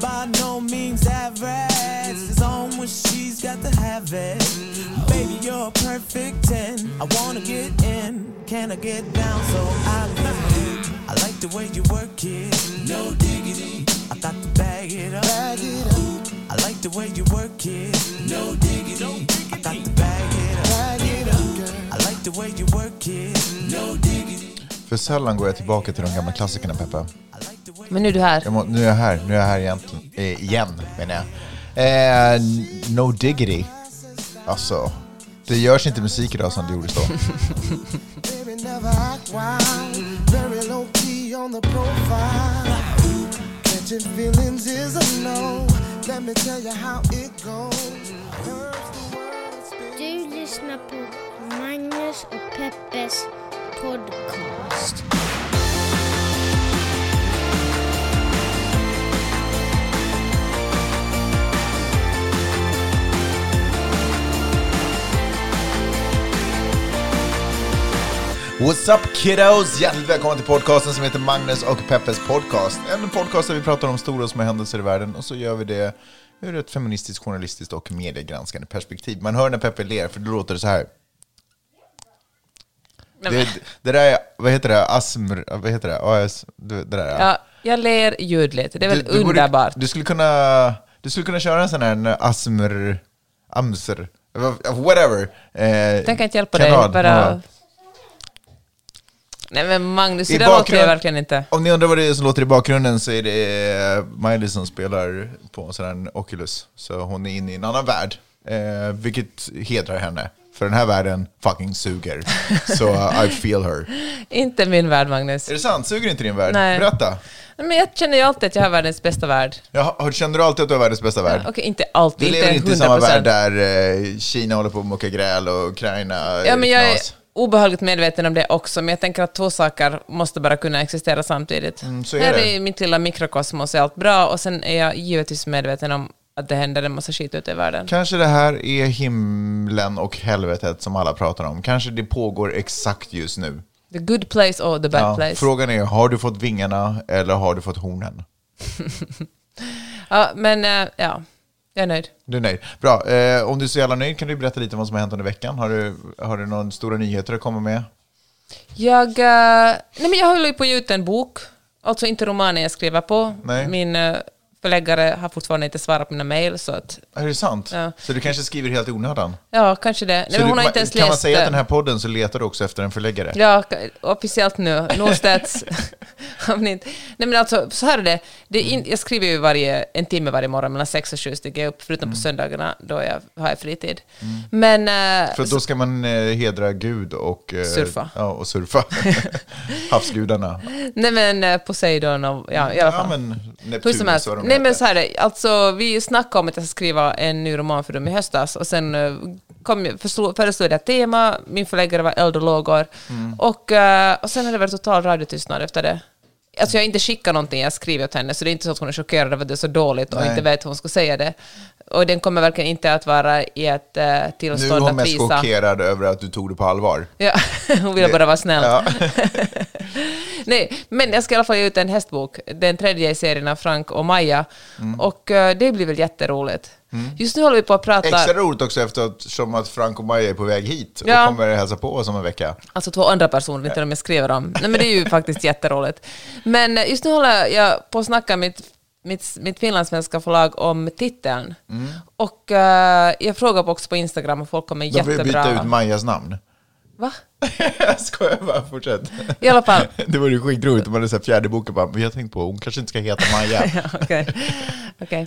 By no means average. It's on when she's got to have it. Baby, you're a perfect 10. I wanna get in. Can I get down so I live? I like the way you work it. No diggity. I got to bag it up. Bag it up. I like the way you work it. No diggity. I got to bag it up. Bag it up. I like the way you work it. No diggity. För sällan går jag tillbaka till de gamla klassikerna, Peppa. Men nu är du här. Må, nu är jag här, nu är jag här egentligen, eh, igen, menar jag. Eh, no diggity. Alltså, det görs inte musik idag som det gjordes då. Du lyssnar på Magnus och Peppes podcast. What's up kiddos? Hjärtligt välkomna till podcasten som heter Magnus och Peppes podcast. En podcast där vi pratar om stora och små händelser i världen och så gör vi det ur ett feministiskt, journalistiskt och mediegranskande perspektiv. Man hör när Peppe ler för då låter det så här. Det, det där är, vad heter det, asmr, vad heter det, AS, det där är. Ja, jag ler ljudligt. Det är väl Du- du borde- underbart. Du skulle kunna, du skulle kunna köra en sån här asmr, amser, whatever. Eh, Jag kan inte hjälpa dig. kanal. Bara... Ja. Nej men Magnus, I det där låter jag verkligen inte. Om ni undrar vad det är som låter i bakgrunden så är det Miley som spelar på en sån här Oculus. Så hon är inne i en annan värld, eh, vilket hedrar henne. För den här världen fucking suger. Så uh, I feel her. Inte min värld, Magnus. Är det sant? Suger inte din värld? Nej. Berätta. Men jag känner ju alltid att jag har världens bästa värld. Har- känner du alltid att du har världens bästa värld? Okej, inte alltid, Du lever inte inte i samma 100%. värld där eh, Kina håller på att mucka gräl och Ukraina Ja, men jag knas. Obehagligt medveten om det också, men jag tänker att två saker måste bara kunna existera samtidigt. Mm, är Här i mitt lilla mikrokosmos är allt bra, och sen är jag givetvis medveten om att det händer en massa skit ute i världen. Kanske det här är himlen och helvetet som alla pratar om. Kanske det pågår exakt just nu. The good place or the bad Ja, place. frågan är, har du fått vingarna eller har du fått hornen? Ja, men eh, ja, jag är nöjd. Du är nöjd. Bra. Eh, om du är så jävla nöjd kan du berätta lite om vad som har hänt under veckan. Har du, har du några stora nyheter att komma med? Jag, eh, nej men jag håller ju på att ge ut en bok, alltså inte romanen jag skriver på. Nej. Min eh, förläggare har fortfarande inte svarat på mina mejl, så att, Är det sant? Ja. Så du kanske skriver helt i onödan? ja, kanske det. Nej, du, hon har inte ens kan man läst... säga att den här podden så letar du också efter en förläggare? Ja, officiellt nu. Norstedts. Om ni inte- Nej men alltså, så här är det. det är in, jag skriver ju varje, en timme varje morgon mellan sex och sju jag upp, förutom Mm. på söndagarna då jag har jag fritid. Men... eh, För då ska man eh, hedra Gud och... Eh, Surfa. Ja, och surfa. Havsgudarna. nej men Poseidon och... Ja, i alla fall. Ja, men Neptunus vad de Nej men så här är det. alltså vi snackade om att jag ska skriva en ny roman för dem i höstas och sen kom, förstod- föreslog jag ett tema, min förläggare var eld och lågor Mm. och, och sen har det varit total radiotystnad efter det. Alltså jag har inte skickat någonting jag skrivit åt henne så det är inte så att hon är chockerad över att det är så dåligt och Nej. inte vet hur hon ska säga det. Och den kommer verkligen inte att vara i ett uh, Nu är tillstånd hon att mest visa... chockerad över att du tog det på allvar. Ja, hon vill bara vara snäll. Ja. Nej, men jag ska i alla fall ge ut en hästbok, den tredje i serien av Frank och Maja. Och eh, det blir väl jätteroligt. Just nu håller vi på att prata, Extra roligt också eftersom att Frank och Maja är på väg hit och Ja. kommer hälsa på oss om en vecka. alltså två andra personer, inte de jag skriver om. Nej, men det är ju faktiskt jätteroligt. Men eh, just nu håller jag på att snacka med mitt, mitt, mitt finlandssvenska förlag om titeln. Och eh, jag frågar också på Instagram och folk kommer De får ju jättebra... byta ut Majas namn. Va? jag skojar bara, fortsätt. I alla fall. Det vore ju skitroligt om man hade sett fjärde boken bara, vi har tänkt på, hon kanske inte ska heta Maja. Ja, Okej. Okej.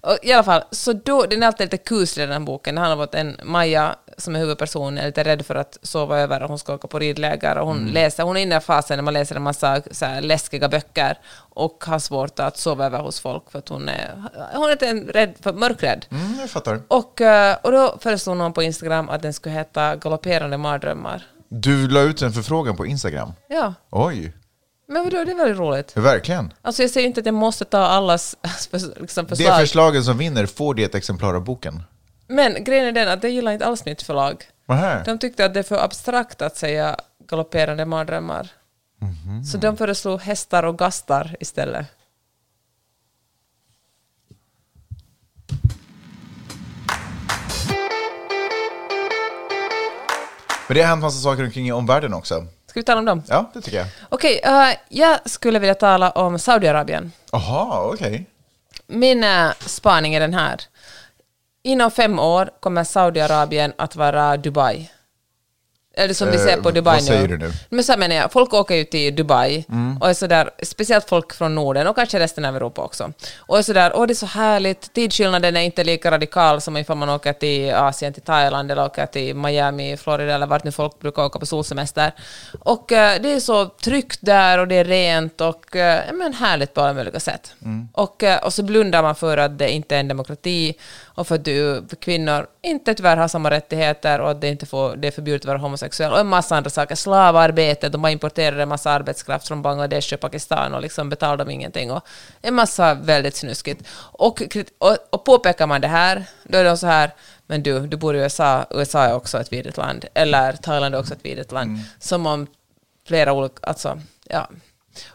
Och I alla fall, så då, den är alltid lite kuslig den här boken. Det handlar om att en Maja, som är huvudperson, är lite rädd för att sova över och hon ska åka på ridläger. Och hon, Mm. läser, hon är inne i fasen när man läser en massa så här, läskiga böcker och har svårt att sova över hos folk för att hon är, hon är lite rädd för, mörkrädd. Mm, jag fattar. Och, eh, och då föreslog någon på Instagram att den skulle heta Galopperande mardrömmar. Du la ut en förfrågan på Instagram. Ja, Oj, men vadå, det är väldigt roligt. verkligen. Alltså jag säger inte att jag måste ta allas liksom, Det förslag. förslagen som vinner får det ett exemplar av boken. Men grejen är den att det gillar inte alls mitt förlag. Nähä. De tyckte att det är för abstrakt att säga galopperande mardrömmar. Mhm. Så de föreslog hästar och gastar istället. Men det har hänt massa saker omkring i omvärlden också. Ska vi tala om dem? Ja, det tycker jag. Okej, eh, jag skulle vilja tala om Saudiarabien. Jaha, okej. Min eh, spaning är den här. Inom fem år kommer Saudiarabien att vara Dubai. Eller som vi Eh, ser på vad Dubai säger nu. du nu? Men så här menar jag, folk åker ju till Dubai Mm. och är sådär, speciellt folk från Norden och kanske resten av Europa också. Och är sådär, åh det är så härligt, tidsskillnaden är inte lika radikal som ifall man åker till Asien, till Thailand eller åker till Miami, Florida eller vart nu folk brukar åka på solsemester. Och eh, det är så tryggt där och det är rent och eh, men härligt på alla möjliga sätt. Mm. Och, eh, och så blundar man för att det inte är en demokrati och för att du, för kvinnor inte tyvärr har samma rättigheter och att det inte får, det är förbjudet att vara homosexuell och en massa andra saker. Slavarbete, de bara importerar en massa arbetskraft från Bangladesh och Pakistan och liksom betalar dem ingenting och en massa väldigt snuskigt. Och, och, och påpekar man det här, då är de så här men du, du bor i USA, USA är också ett vidrigt land, eller Thailand är också ett vidrigt land. Mm. Som om flera olika, alltså, ja.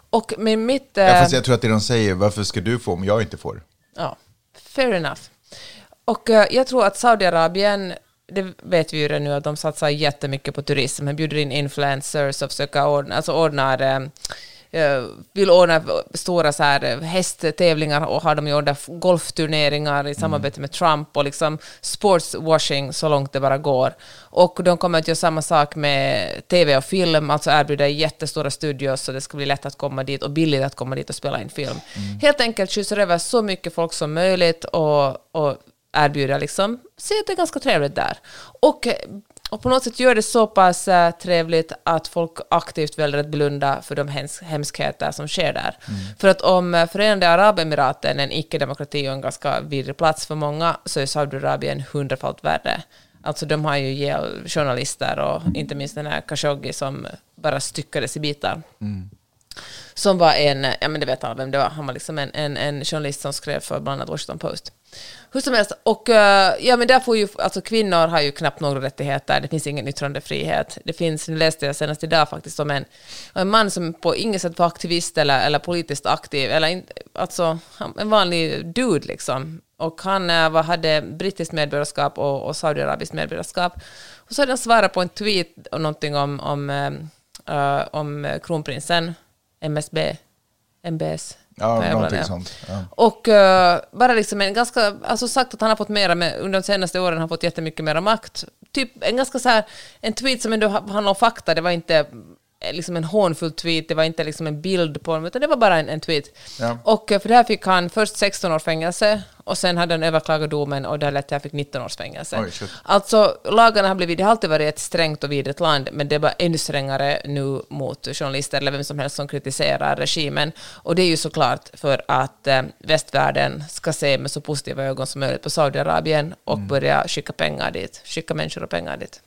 Och med mitt... Ja, eh, fast jag tror att det de säger, varför ska du få om jag inte får? Ja, fair enough. Och eh, jag tror att Saudiarabien, det vet vi ju redan nu att de satsar jättemycket på turism. De bjuder in influencers och försöker ordna, alltså ordnar, eh, eh, vill ordna stora så här hästtävlingar och har de gjort golfturneringar i samarbete med Trump och liksom sportswashing så långt det bara går. Och de kommer att göra samma sak med tv och film, alltså erbjuda jättestora studios så det ska bli lätt att komma dit och billigt att komma dit och spela in film. Helt enkelt skjutsar över så mycket folk som möjligt och, och erbjuder liksom, att det är ganska trevligt där. Och, och på något sätt gör det så pass eh, trevligt att folk aktivt väljer att blunda för de hems hemskheter som sker där. För att om eh, Förenade Arabemiraten är en icke-demokrati och en ganska vidrig plats för många så är Saudiarabien hundrafalt värre. Alltså de har ju journalister och inte minst den här Khashoggi som bara styckades i bitar. Som var en, ja men det vet alla vem det var, han var liksom en, en, en journalist som skrev för bland annat Washington Post. Hur som helst, och eh, ja men där får ju, alltså kvinnor har ju knappt några rättigheter, det finns ingen yttrandefrihet. Det finns, nu läste jag senast idag faktiskt om en, en man som på inget sätt var aktivist eller, eller politiskt aktiv, eller in, alltså en vanlig dude liksom. Och han eh, var, hade brittiskt medborgarskap och, och saudiarabiskt medborgarskap. Och så hade han svarat på en tweet och någonting om, om, äh, om kronprinsen, MSB, MBS. Ja, någonting sånt. Ja. Och eh, bara liksom en ganska, alltså sagt att han har fått mera med, under de senaste åren har han fått jättemycket mera makt. Typ en ganska så här, en tweet som ändå ha- handlar om fakta, det var inte liksom en hånfull tweet, det var inte liksom en bild på honom, utan det var bara en, en tweet. Ja. Och eh, för det här fick han först 16 års fängelse, och sen hade han överklagat domen och det lät han fick 19 års fängelse. Oj. Alltså, lagarna har blivit, det har alltid varit ett strängt och vidrigt land, men det är bara ännu strängare nu mot journalister eller vem som helst som kritiserar regimen. Och det är ju såklart för att eh, västvärlden ska se med så positiva ögon som möjligt på Saudiarabien och börja skicka pengar dit, skicka människor och pengar dit.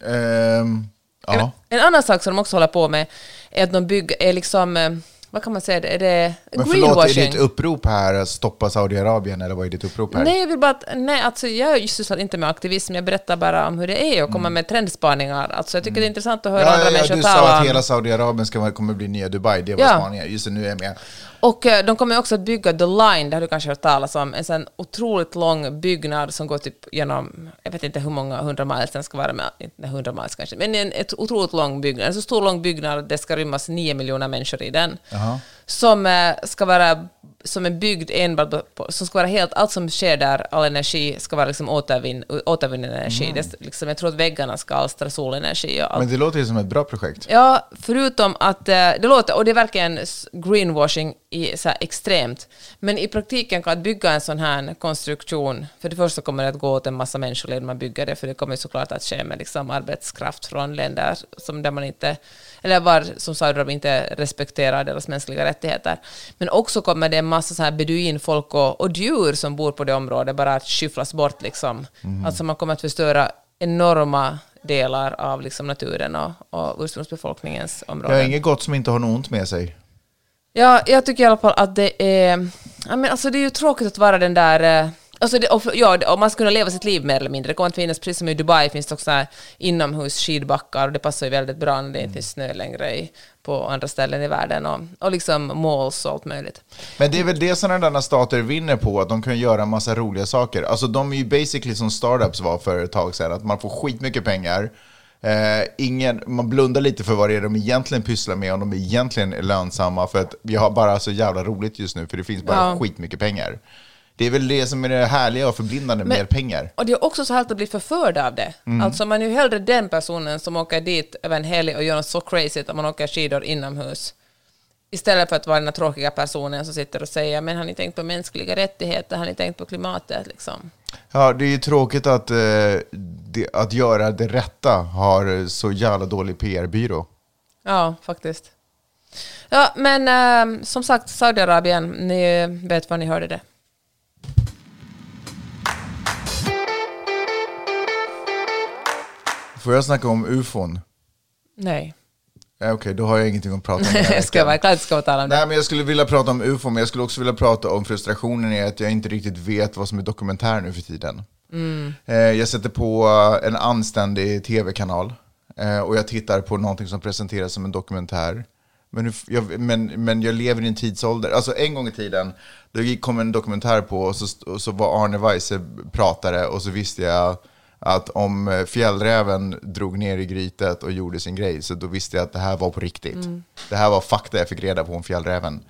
Ja. En, en annan sak som de också håller på med är att de bygger, är liksom, eh, vad kan man säga, är det Men förlåt, är ditt upprop här att stoppa Saudiarabien eller vad är ditt upprop här? Nej, jag vill bara att, nej, alltså jag sysslar inte med aktivism, jag berättar bara om hur det är och kommer med trendspaningar. Alltså jag tycker det är intressant att höra Mm. Ja, andra ja, människor du sa tala att hela Saudiarabien ska, kommer bli nya Dubai, det var Ja. spaningen. Just det, nu är jag med. Och eh, de kommer också att bygga The Line, det har du kanske hört talas om, en sån otroligt lång byggnad som går typ genom, jag vet inte hur många hundra miles den ska vara, med, inte hundra miles kanske, men en ett otroligt lång byggnad, en så stor lång byggnad att det ska rymmas nio miljoner människor i den. Jaha. Som eh, ska vara som är byggd enbart på, som ska vara helt, allt som sker där, all energi ska vara liksom återvinn, återvunnen energi. Det, är liksom, jag tror att väggarna ska alstra solenergi och allt. Men det låter ju som ett bra projekt. Ja, förutom att eh, det låter, och det är verkligen greenwashing i, så här, extremt, men i praktiken kan att bygga en sån här konstruktion, för det första kommer det att gå åt en massa människoliv när man bygger det, för det kommer såklart att ske med liksom arbetskraft från länder som där man inte, eller var som Saudiarabien inte respekterar deras mänskliga rättigheter. Men också kommer det en massa så här beduinfolk och, och djur som bor på det området bara att skyfflas bort liksom. Alltså man kommer att förstöra enorma delar av liksom naturen och, och ursprungsbefolkningens Jag har områden. inget gott som inte har något ont med sig. Ja, jag tycker i alla fall att det är... Ja, men alltså det är ju tråkigt att vara den där... eh, Alltså det, och, ja, och man ska kunna leva sitt liv mer eller mindre. Det kommer att finnas, precis som i Dubai, finns det också inomhus skidbackar och det passar ju väldigt bra när det inte finns snö längre i, på andra ställen i världen och, och liksom malls och allt möjligt. Men det är väl det sådana där stater vinner på, att de kan göra en massa roliga saker. Alltså de är ju basically som startups var för ett tag sedan, att man får skitmycket pengar Eh, ingen, man blundar lite för vad det är de egentligen pysslar med, om de egentligen är lönsamma. För att vi har bara så jävla roligt just nu, för det finns bara Ja. skitmycket pengar. Det är väl det som är det härliga och förblindande med Men- pengar. Och det är också så härligt att bli förförd av det. Mm. Alltså man är ju hellre den personen som åker dit över en helg och gör något så crazy att man åker skidor inomhus. Istället för att vara den här tråkiga personen som sitter och säger men har ni tänkt på mänskliga rättigheter, har ni tänkt på klimatet liksom? Ja, det är ju tråkigt att, eh, det, att göra det rätta har så jävla dålig PR-byrå. Ja, faktiskt. Ja, men ehm, som sagt, Saudiarabien, ni vet var ni hörde det. Får jag snacka om ufon? Nej, Ja, Okej, då har jag ingenting att prata om. jag ska inte ska tala om det. Nej, men jag skulle vilja prata om ufo, men jag skulle också vilja prata om frustrationen i att jag inte riktigt vet vad som är dokumentär nu för tiden. Eh, jag sätter på eh, en anständig tv-kanal eh, och jag tittar på någonting som presenteras som en dokumentär. Men, jag, men, men jag lever i en tidsålder. Alltså en gång i tiden, då kom en dokumentär på och så, och så var Arne Weise pratare och så visste jag att om eh, fjällräven drog ner i grytet och gjorde sin grej, så då visste jag att det här var på riktigt. Det här var fakta jag fick reda på om fjällräven.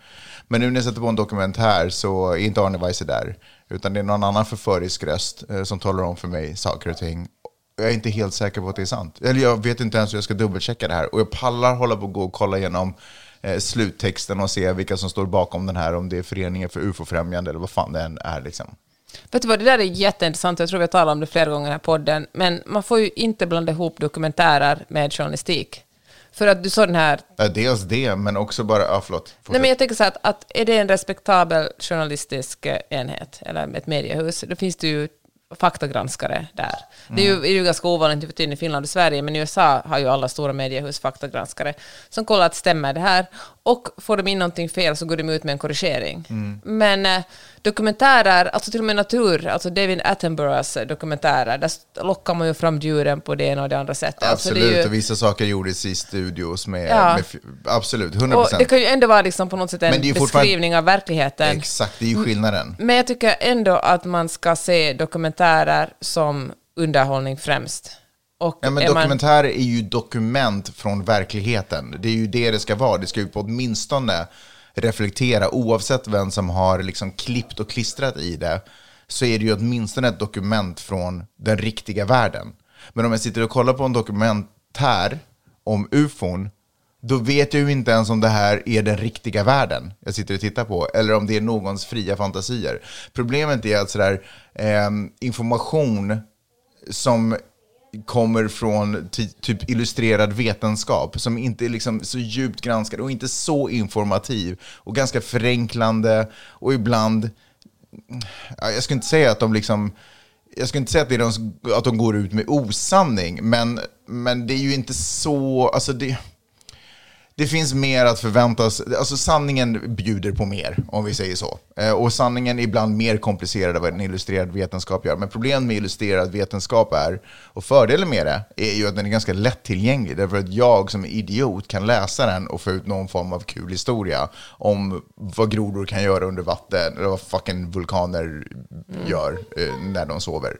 Men nu när jag sätter på en dokumentär så är inte Arne Weise där, utan det är någon annan förförisk röst eh, som talar om för mig saker och ting. Jag är inte helt säker på att det är sant. Eller jag vet inte ens hur jag ska dubbelchecka det här. Och jag pallar hålla på och gå och kolla igenom eh, sluttexten och se vilka som står bakom den här, om det är Föreningen för UFO-främjande eller vad fan det än är. Liksom. Vet du vad, det där är jätteintressant, jag tror vi har talat om det flera gånger i podden, men man får ju inte blanda ihop dokumentärer med journalistik. För att du sa den här dels det, men också bara... Ja, förlåt. Nej, men jag tänker så här att, att är det en respektabel journalistisk eh, enhet, eller ett mediehus, då finns det ju faktagranskare där. Det är ju, är ju ganska ovanligt för tiden i Finland och Sverige, men i USA har ju alla stora mediehus faktagranskare som kollar att stämmer det här. Och får de in någonting fel så går de ut med en korrigering. Men eh, dokumentärer, alltså till och med natur, alltså David Attenboroughs dokumentärer, där lockar man ju fram djuren på det ena och det andra sättet. Alltså, Absolut, ju- och vissa saker gjordes i studios med... Ja. med absolut, 100 och procent. det kan ju ändå vara liksom på något sätt en beskrivning av verkligheten. Exakt, det är ju skillnaden. Men jag tycker ändå att man ska se dokumentärer som underhållning främst. Och Ja, men är man, dokumentärer är ju dokument från verkligheten. Det är ju det det ska vara. Det ska ju på åtminstone reflektera, oavsett vem som har liksom klippt och klistrat i det, så är det ju åtminstone ett dokument från den riktiga världen. Men om jag sitter och kollar på en dokumentär om ufon, då vet jag ju inte ens om det här är den riktiga världen jag sitter och tittar på, eller om det är någons fria fantasier. Problemet är att sådär, eh, information som kommer från ty- typ illustrerad vetenskap som inte är liksom så djupt granskad och inte så informativ och ganska förenklande och ibland, jag skulle inte säga att de liksom jag skulle inte säga att, det är de, att de går ut med osanning, men, men det är ju inte så... Alltså det, det finns mer att förväntas. Alltså sanningen bjuder på mer, om vi säger så. Eh, och sanningen är ibland mer komplicerad än vad en illustrerad vetenskap gör. Men problemet med illustrerad vetenskap är, och fördelen med det, är ju att den är ganska lättillgänglig. Därför att jag som idiot kan läsa den och få ut någon form av kul historia om vad grodor kan göra under vatten, eller vad fucking vulkaner gör eh, när de sover.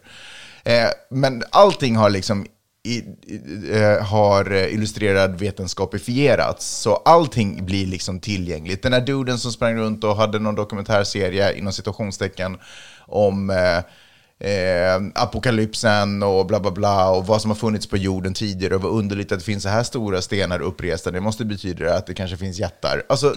Eh, men allting har liksom i, eh, har eh, illustrerad vetenskapifierats. Så allting blir liksom tillgängligt. Den här duden som sprang runt och hade någon dokumentärserie inom situationstecken om eh, eh, apokalypsen och bla bla bla och vad som har funnits på jorden tidigare och vad underligt att det finns så här stora stenar uppresta. Det måste betyda att det kanske finns jättar. Alltså,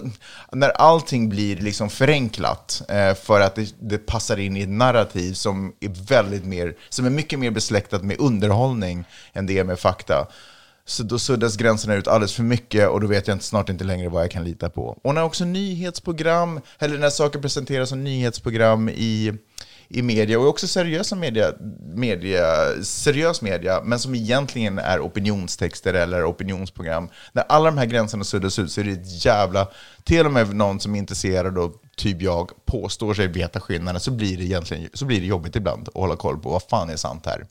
när allting blir liksom förenklat eh, för att det, det passar in i ett narrativ som är väldigt mer, som är mycket mer besläktat med underhållning än det är med fakta. Så då suddas gränserna ut alldeles för mycket och då vet jag inte, snart inte längre vad jag kan lita på. Och när också nyhetsprogram, eller när saker presenteras som nyhetsprogram i, i media, och också seriösa media, media, seriös media, men som egentligen är opinionstexter eller opinionsprogram. När alla de här gränserna suddas ut så är det ett jävla, till och med någon som är intresserad och typ jag påstår sig veta skillnaden, så blir det egentligen så blir det jobbigt ibland att hålla koll på vad fan är sant här.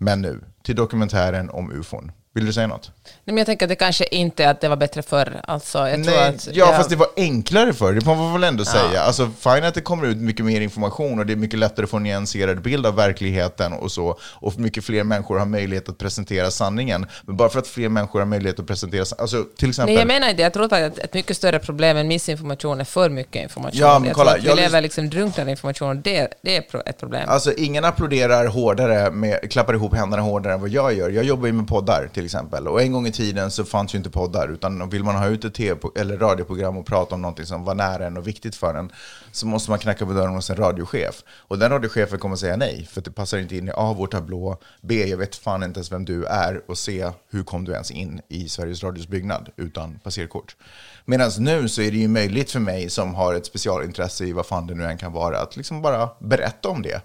Men nu, till dokumentären om ufon. Vill du säga något? Nej, men jag tänker att det kanske inte är att det var bättre förr. Alltså, jag tror Nej, att, ja, jag- fast det var enklare förr, det får man väl ändå säga. Alltså, fine att det kommer ut mycket mer information och det är mycket lättare att få en nyanserad bild av verkligheten och så. Och mycket fler människor har möjlighet att presentera sanningen. Men bara för att fler människor har möjlighet att presentera sanningen, alltså till exempel... Nej, jag menar inte. Jag tror att ett mycket större problem än missinformation är för mycket information. Ja, men jag kolla, tror att vi jag lever liksom drunknade i information och det, det är ett problem. Alltså ingen applåderar hårdare, med, klappar ihop händerna hårdare än vad jag gör. Jag jobbar ju med poddar till exempel. Och en gång i tiden så fanns ju inte poddar. Utan vill man ha ut ett TV eller radioprogram och prata om någonting som var nära en och viktigt för en. Så måste man knacka på dörren hos en radiochef. Och den radiochefen kommer säga nej. För det passar inte in i ah, A, vår tablå. B, jag vet fan inte ens vem du är. Och C, hur kom du ens in i Sveriges Radios byggnad utan passerkort? Medan nu så är det ju möjligt för mig som har ett specialintresse i vad fan det nu än kan vara. Att liksom bara berätta om det.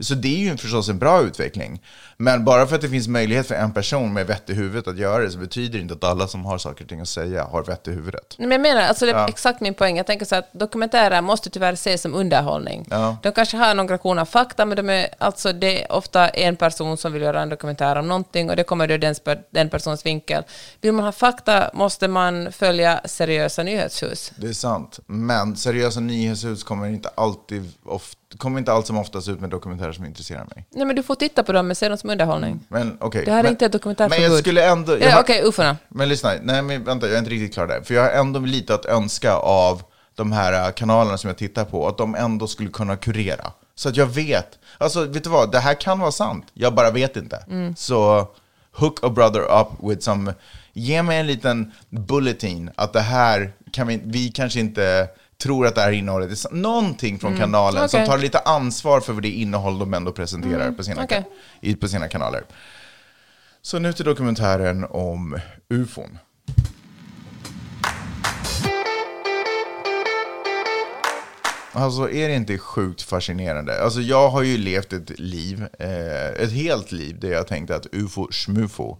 Så det är ju förstås en bra utveckling. Men bara för att det finns möjlighet för en person med vett i huvudet att göra det så betyder det inte att alla som har saker och ting att säga har vett i huvudet. Men jag menar, alltså det är Ja. exakt min poäng. Jag tänker så att dokumentärer måste tyvärr ses som underhållning. Ja. De kanske har några kronor fakta, men de är, alltså, det är ofta en person som vill göra en dokumentär om någonting och det kommer ur den, den persons vinkel. Vill man ha fakta måste man följa seriösa nyhetshus. Det är sant. Men seriösa nyhetshus kommer inte alltid oft, kommer inte allt som oftast ut med dokumentärer som intresserar mig. Nej, men du får titta på dem, men se dem som underhållning. Men okej. Det här är men, inte ett dokumentärförbud. Men jag skulle ändå... jag Ja, Okej, uffarna. Men lyssna, nej men vänta, jag är inte riktigt klar där. För jag har ändå lite att önska av de här äh, kanalerna som jag tittar på, att de ändå skulle kunna kurera. Så att jag vet. Alltså, vet du vad? Det här kan vara sant. Jag bara vet inte. Så hook a brother up with some... Ge mig en liten bulletin att det här kan vi... Vi kanske inte tror att det här innehållet är. Någonting från kanalen som okej. tar lite ansvar för det innehåll de ändå presenterar på, sina, i, på sina kanaler. Så nu till dokumentären om ufon. Alltså är det inte sjukt fascinerande? Alltså jag har ju levt ett liv, eh, ett helt liv, där jag tänkte att ufo, schmufo.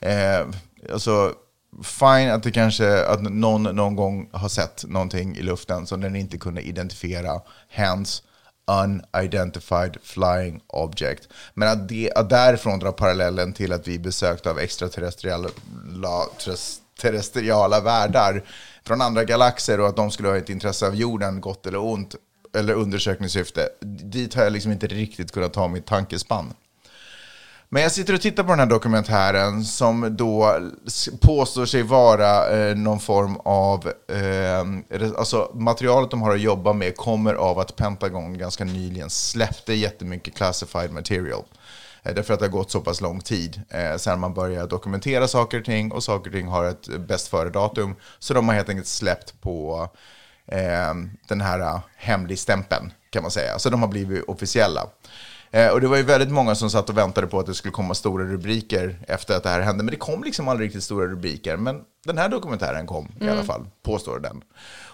Eh, alltså, fine att det kanske, att någon någon gång har sett någonting i luften som den inte kunde identifiera. Hence, unidentified flying object. Men att, det, att därifrån dra parallellen till att vi är besökta av extraterrestriala terrestriala världar från andra galaxer och att de skulle ha ett intresse av jorden, gott eller ont, eller undersökningssyfte. Dit har jag liksom inte riktigt kunnat ta mitt tankespann. Men jag sitter och tittar på den här dokumentären som då påstår sig vara eh, någon form av... Eh, alltså materialet de har att jobba med kommer av att Pentagon ganska nyligen släppte jättemycket classified material. Eh, därför att det har gått så pass lång tid eh, sedan man började dokumentera saker och ting och saker och ting har ett bäst före-datum. Så de har helt enkelt släppt på eh, den här eh, hemligstämpeln kan man säga. Så de har blivit officiella. Eh, och det var ju väldigt många som satt och väntade på att det skulle komma stora rubriker efter att det här hände. Men det kom liksom aldrig riktigt stora rubriker. Men den här dokumentären kom i alla fall, påstår den.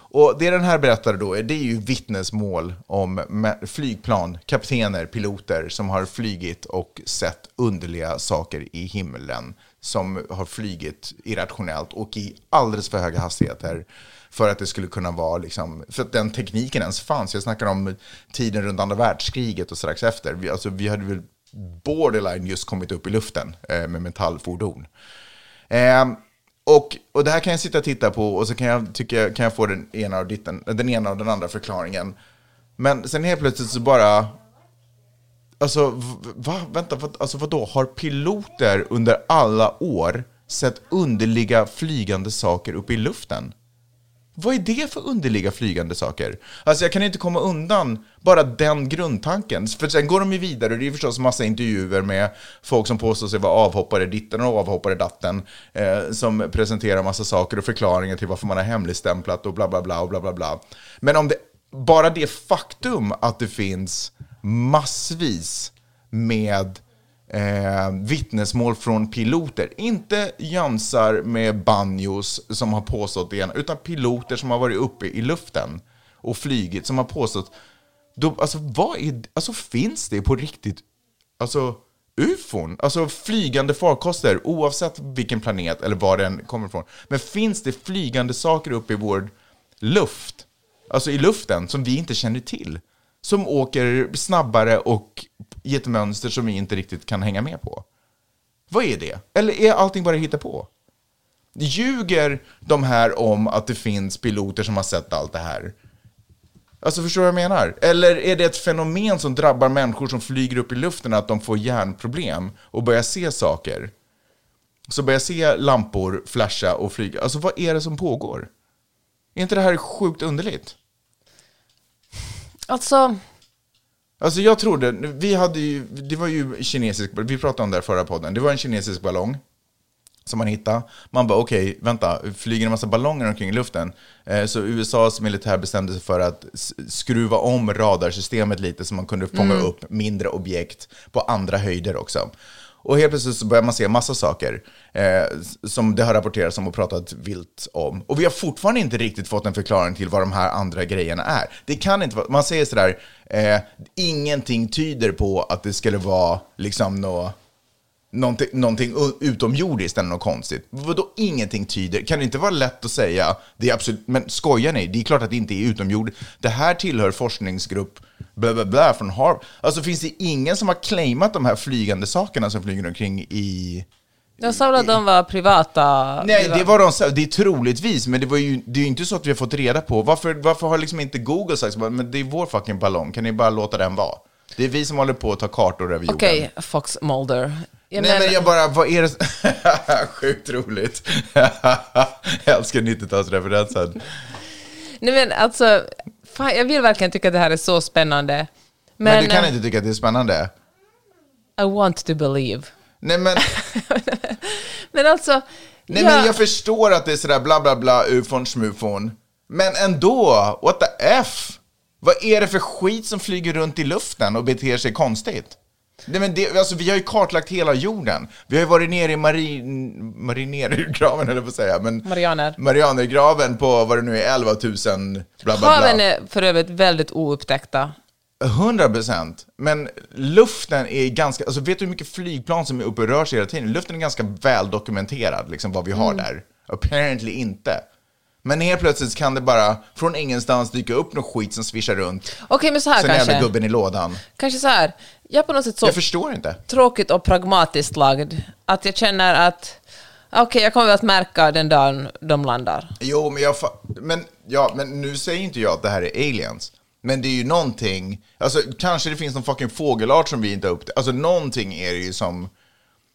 Och det den här berättar då, är- det är ju vittnesmål om flygplan, kaptener, piloter som har flygit och sett underliga saker i himlen. Som har flygit irrationellt och i alldeles för höga hastigheter. För att det skulle kunna vara, liksom, för att den tekniken ens fanns. Jag snackar om tiden runt andra världskriget och strax efter. Vi, alltså, vi hade väl borderline just kommit upp i luften eh, med metallfordon. Eh, och, och det här kan jag sitta och titta på och så kan jag, tycka, kan jag få den ena, och ditten, den ena och den andra förklaringen. Men sen helt plötsligt så bara... Alltså, va? Vänta, vad, alltså vadå? Har piloter under alla år sett underliga flygande saker uppe i luften? Vad är det för underliga flygande saker? Alltså jag kan inte komma undan bara den grundtanken. För sen går de ju vidare och det är förstås massa intervjuer med folk som påstår sig vara avhoppare ditten och avhoppare datten. Eh, som presenterar massa saker och förklaringar till varför man har hemligstämplat och bla bla bla och bla bla bla. Men om det, bara det faktum att det finns massvis med eh, vittnesmål från piloter. Inte jönsar med banjos som har påstått det ena, utan piloter som har varit uppe i luften och flygit som har påstått... Då, alltså, vad är, alltså finns det på riktigt alltså, ufon? Alltså flygande farkoster, oavsett vilken planet eller var den kommer ifrån. Men finns det flygande saker uppe i vår luft, alltså i luften, som vi inte känner till? Som åker snabbare och i ett mönster som vi inte riktigt kan hänga med på. Vad är det? Eller är allting bara hitta på? Ljuger de här om att det finns piloter som har sett allt det här? Alltså förstår du vad jag menar? Eller är det ett fenomen som drabbar människor som flyger upp i luften att de får hjärnproblem och börjar se saker? Så börjar se lampor flasha och flyga. Alltså vad är det som pågår? Är inte det här sjukt underligt? Alltså, Alltså jag trodde, vi hade ju, det var ju kinesisk, vi pratade om det här förra podden, det var en kinesisk ballong som man hittade. Man bara okej, vänta, flyger en massa ballonger omkring i luften? Eh, så USAs militär bestämde sig för att skruva om radarsystemet lite så man kunde fånga upp mindre objekt på andra höjder också. Och helt plötsligt så börjar man se massa saker eh, som det har rapporterats om och pratat vilt om. Och vi har fortfarande inte riktigt fått en förklaring till vad de här andra grejerna är. Det kan inte vara, man säger sådär, eh, ingenting tyder på att det skulle vara liksom något någonting, någonting utomjordiskt eller något konstigt. Vadå ingenting tyder? Kan det inte vara lätt att säga, det är absolut, men skojar ni? Det är klart att det inte är utomjordiskt. Det här tillhör forskningsgrupp bla bla bla från Harvard. Alltså finns det ingen som har claimat de här flygande sakerna som flyger omkring i... jag sa att de var privata... Nej, det var de sa- det är troligtvis, men det, var ju, det är ju inte så att vi har fått reda på. Varför, varför har liksom inte Google sagt men det är vår fucking ballong, kan ni bara låta den vara? Det är vi som håller på att ta kartor över jorden. Okej, Fox Mulder. Jag Nej men jag bara, vad är det? Sjukt roligt. jag älskar 90-talsreferensen. Nej men alltså, fan, jag vill verkligen tycka att det här är så spännande. Men, Men, du kan eh, inte tycka att det är spännande? I want to believe. Nej men, Men alltså, nej, ja, men jag förstår att det är sådär bla bla bla, ufon smufon. Men ändå, what the F? Vad är det för skit som flyger runt i luften och beter sig konstigt? Nej, men det, alltså, vi har ju kartlagt hela jorden. Vi har ju varit nere i marin, marinergraven, eller på att säga. Men Marianer. Marianergraven på vad det nu är, 11 000 bla bla bla. haven är för övrigt väldigt oupptäckta. 100 procent. Men luften är ganska, alltså vet du hur mycket flygplan som är uppe och rör sig hela tiden? Luften är ganska väl dokumenterad, liksom vad vi har Mm. där. Apparently inte. Men helt plötsligt kan det bara från ingenstans dyka upp något skit som svischar runt. Okej, men så här Sen jävla kanske. gubben i lådan. Kanske så här. Jag är på något sätt så Jag förstår inte. tråkigt och pragmatiskt lagd att jag känner att okej, jag kommer att märka den dagen de landar. Jo, men jag men, ja, men nu säger inte jag att det här är aliens. Men det är ju någonting, alltså kanske det finns någon fucking fågelart som vi inte har upptäckt. Alltså någonting är det ju som,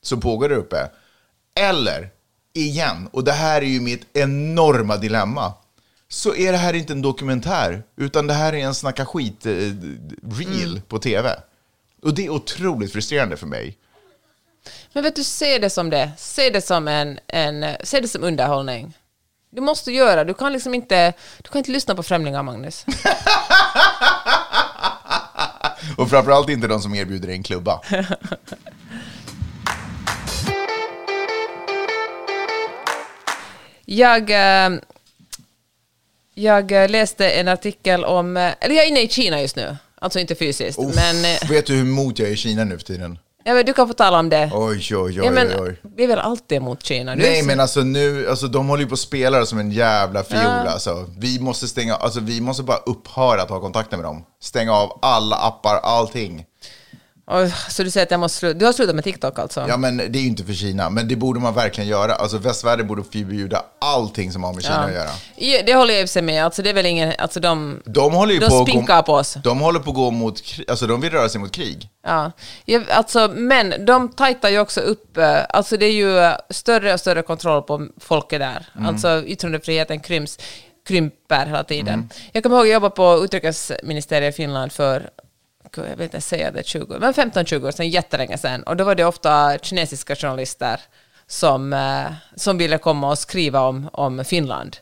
som pågår där uppe. Eller, igen, och det här är ju mitt enorma dilemma. Så är det här inte en dokumentär, utan det här är en snacka skit-reel på tv. Och det är otroligt frustrerande för mig. Men vet du, se det som det. Se det som en, en se det som underhållning. Du måste göra, du kan liksom inte, du kan inte lyssna på främlingar, Magnus. Och framförallt inte de som erbjuder en klubba. Jag, eh, jag läste en artikel om, eh, eller jag är inne i Kina just nu, alltså inte fysiskt, Uff, men, eh, vet du hur emot jag är i Kina nu för tiden? ja, men du kan få tala om det. Oj, oj, oj, ja, men, oj. Vi är väl alltid emot Kina? Nej, så- men alltså nu, alltså de håller ju på att spela som en jävla fiol Ja. alltså. Vi måste stänga, alltså vi måste bara upphöra att ha kontakter med dem. Stänga av alla appar, allting. Så du säger att jag måste sluta, du har slutat med TikTok alltså? Ja, men det är ju inte för Kina, men det borde man verkligen göra. Alltså västvärlden borde förbjuda allting som har med Kina att göra. Ja, det håller jag i sig med, alltså det är väl ingen, alltså de, De håller ju de på att spinkar gå, på oss. de håller på att gå mot, alltså de vill röra sig mot krig. Ja, alltså, men de tajtar ju också upp, eh, alltså det är ju eh, större och större kontroll på folket där. Mm. Alltså yttrandefriheten kryms, krymper hela tiden. Mm. Jag kommer ihåg att jag jobbade på utrikesministeriet i Finland för, gud, jag vet inte säga det, 20, men 15-20 år sedan, jättelänge sedan. Och då var det ofta kinesiska journalister som, eh, som ville komma och skriva om, om Finland.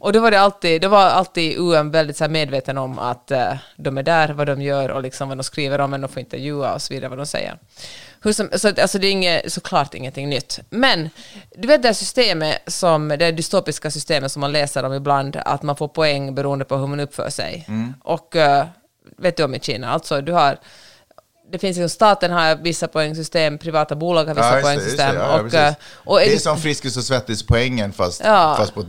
Och då var det alltid, då var alltid UM väldigt så medveten om att eh, de är där, vad de gör och liksom vad de skriver om, men de får intervjua och så vidare, vad de säger. Hur som, så, alltså det är inget, såklart ingenting nytt. Men du vet det systemet, som, det dystopiska systemet som man läser om ibland, att man får poäng beroende på hur man uppför sig. Och eh, vet du om i Kina, alltså du har det finns liksom, staten har vissa poängsystem, privata bolag har vissa Ja, just det, poängsystem. Ja, och, precis. eh, och det är som Friskis och Svettis-poängen fast, fast, på,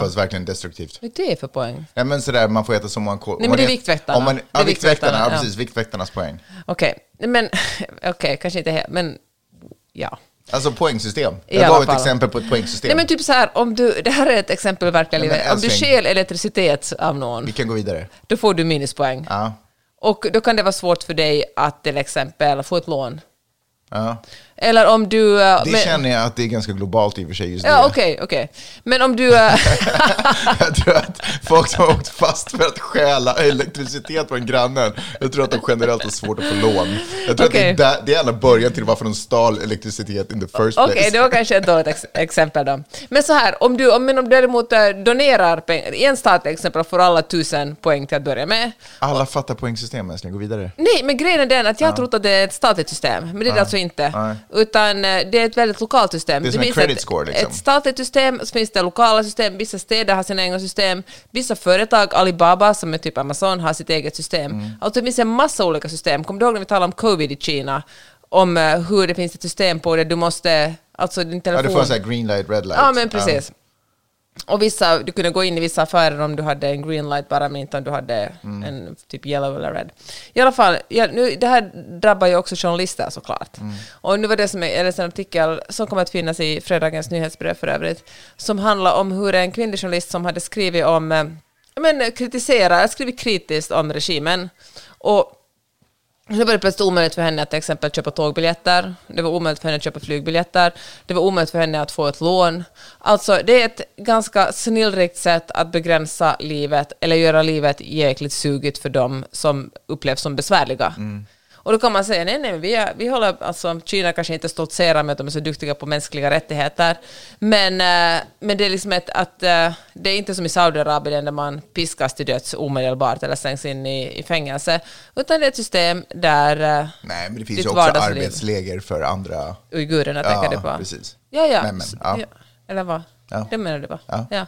fast verkligen destruktivt. Vad är det för poäng? Ja, men sådär, man får äta så många kol. Nej, men det är Viktväktarna. Om man, Det är Viktväktarna, ja, precis. Viktväktarnas poäng. Okej, men okej, kanske inte helt, men ja. Alltså poängsystem. Jag gav ett exempel på ett poängsystem. Nej men typ så här, om du, det här är ett exempel i verkliga Nej, men. Om du stjäl elektricitet av någon, Vi kan gå vidare. då får du minuspoäng. Ja. Och då kan det vara svårt för dig att till exempel få ett lån. Ja. Eller om du... eh, Det men- känner jag att det är ganska globalt i och för sig just Ja, det. okej, okej. Men om du... eh, Jag tror att folk som har åkt fast för att stjäla elektricitet från grannen, jag tror att de generellt har svårt att få lån. Jag tror Okej. att det är, där, det är början till varför de stal elektricitet in the first Okej, place. det var kanske ett dåligt ex exempel då. Men så här, om du, om, men om du däremot eh, donerar pengar, i en stat till exempel får alla tusen poäng till att börja med. Alla fattar poängsystemet, älskling. Gå vidare. Nej, men grejen är den att jag har trott att det är ett statligt system, men det är det alltså inte. Nej. Utan eh, det är ett väldigt lokalt system. Det en finns ett, score, liksom. Ett statligt system, så finns det lokala system, vissa städer har sina egna system, vissa företag, Alibaba som är typ Amazon, har sitt eget system. Mm. Alltså det finns en massa olika system. Kommer du ihåg när vi talade om covid i Kina? Om eh, hur det finns ett system på det, du måste, alltså din Ja, telefon... du får en green light, red light. Ja, men precis. Och vissa, du kunde gå in i vissa affärer om du hade en green light bara, men inte om du hade Mm. en typ yellow eller red. I alla fall, ja, nu, det här drabbar ju också journalister såklart. Mm. Och nu var det som är, det en artikel som kommer att finnas i fredagens nyhetsbrev för övrigt, som handlar om hur en kvinnlig journalist som hade skrivit om, eh, men kritiserar, skrivit kritiskt om regimen. Och det var det plötsligt omöjligt för henne att till exempel köpa tågbiljetter. Det var omöjligt för henne att köpa flygbiljetter. Det var omöjligt för henne att få ett lån. Alltså, det är ett ganska snillrikt sätt att begränsa livet eller göra livet jäkligt sugigt för dem som upplevs som besvärliga. Mm. Och då kan man säga, nej, nej, men vi, är, vi håller, alltså Kina kanske inte stoltserar med att de är så duktiga på mänskliga rättigheter, men, eh, men det är liksom ett, att eh, det är inte som i Saudiarabien där man piskas till döds omedelbart eller slängs in i, i fängelse, utan det är ett system där eh, Nej, men det finns ju också arbetsläger för andra. uigurerna tänker du på. precis. Ja, ja. Nej, men, ja. Eller vad? Ja. Det menar du va? Ja.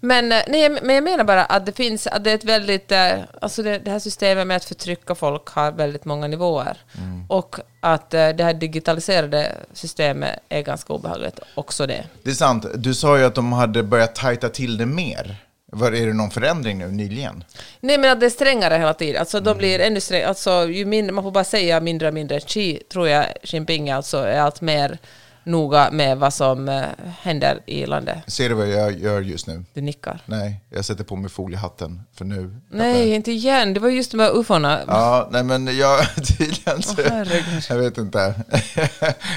Men, eh, nej, men jag menar bara att det finns, att det är ett väldigt, eh, alltså det, det här systemet med att förtrycka folk har väldigt många nivåer. Mm. Och att eh, det här digitaliserade systemet är ganska obehagligt, också det. Det är sant. Du sa ju att de hade börjat tajta till det mer. Var, är det någon förändring nu nyligen? Nej men att det är strängare hela tiden. Alltså Mm. de blir ännu strängare. Alltså ju mindre, man får bara säga mindre och mindre. Xi, tror jag, Jinping alltså är allt mer noga med vad som eh, händer i landet. Ser du vad jag gör just nu? Du nickar. Nej, jag sätter på mig foliehatten för nu. Nej, inte igen. Det var just de här ufona. Ja, nej men jag tydligen så, herregud. Jag vet inte.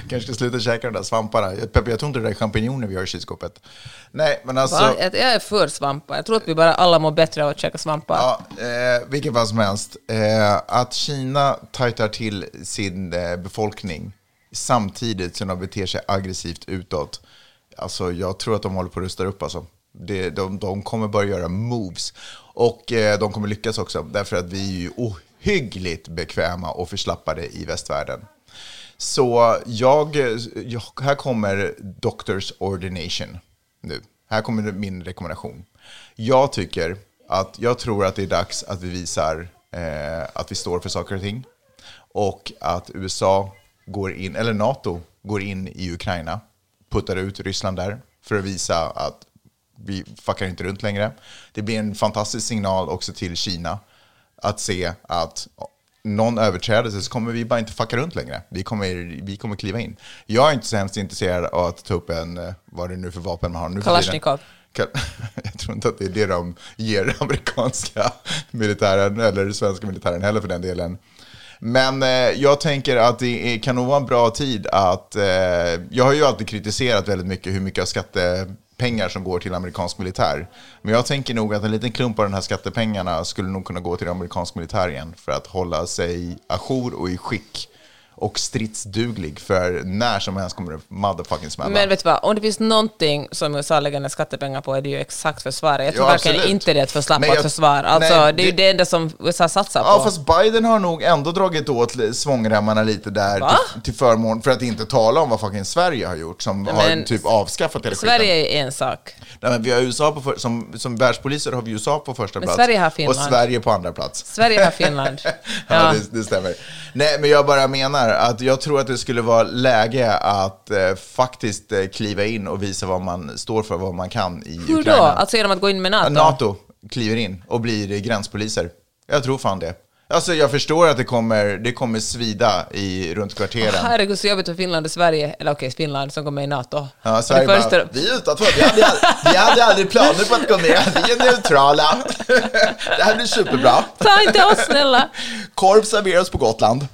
Kanske ska sluta käka de där svamparna. Peppe, jag tror inte det är champinjoner vi har i kylskåpet. Nej, men alltså. Va? Jag jag är för svampar. Jag tror att vi bara alla mår bättre av att käka svampar. Ja, eh, vilket fall som helst. Eh, att Kina tajtar till sin eh, befolkning samtidigt som de beter sig aggressivt utåt. Alltså, jag tror att de håller på att rusta upp. Alltså. Det, de, de kommer börja göra moves. Och eh, de kommer lyckas också, därför att vi är ju ohyggligt bekväma och förslappade i västvärlden. Så jag, jag, här kommer Doctors Ordination nu. Här kommer min rekommendation. Jag tycker att jag tror att det är dags att vi visar eh, att vi står för saker och ting. Och att USA går in, eller NATO går in i Ukraina, puttar ut Ryssland där för att visa att vi fuckar inte runt längre. Det blir en fantastisk signal också till Kina att se att någon överträdelse så kommer vi bara inte fucka runt längre. Vi kommer, vi kommer kliva in. Jag är inte så hemskt intresserad av att ta upp en, vad det nu för vapen man har nu. Kalashnikov. Ka- Jag tror inte att det är det de ger amerikanska militären eller svenska militären heller för den delen. Men eh, jag tänker att det är, kan nog vara en bra tid att... Eh, jag har ju alltid kritiserat väldigt mycket hur mycket av skattepengar som går till amerikansk militär. Men jag tänker nog att en liten klump av de här skattepengarna skulle nog kunna gå till amerikansk militär igen för att hålla sig ajour och i skick och stridsduglig för när som helst kommer det motherfucking smälla. Men vet du vad, om det finns någonting som USA lägger ner skattepengar på är det ju exakt försvaret. Jag tror Ja, verkligen inte det är ett Men förslappat jag- försvar. Alltså, nej, det är ju det- enda som USA satsar på. Ja, fast Biden har nog ändå dragit åt svångremmarna lite där till, till förmån, för att inte tala om vad fucking Sverige har gjort, som Nej, har men typ avskaffat hela Sverige skiten. är en sak. Nej, men vi har USA på för, som, som världspoliser har vi USA på första Men plats. Sverige har och Finland. Sverige på andra plats. Sverige har Finland. Ja, Ja. det, det stämmer. Nej, men jag bara menar att jag tror att det skulle vara läge att eh, faktiskt eh, kliva in och visa vad man står för, vad man kan i Hur Ukraina. då? Alltså genom att gå in med NATO? NATO kliver in och blir gränspoliser. Jag tror fan det. Alltså jag förstår att det kommer, det kommer svida i, runt kvarteren. Herregud, så jobbigt för Finland och Sverige, eller okej, Finland som går med i NATO. Ja, Sverige det första, bara, vi är utanför, vi hade, vi hade aldrig planer på att gå med, vi är neutrala. Det här blir superbra. Ta inte oss snälla! Korv serveras på Gotland.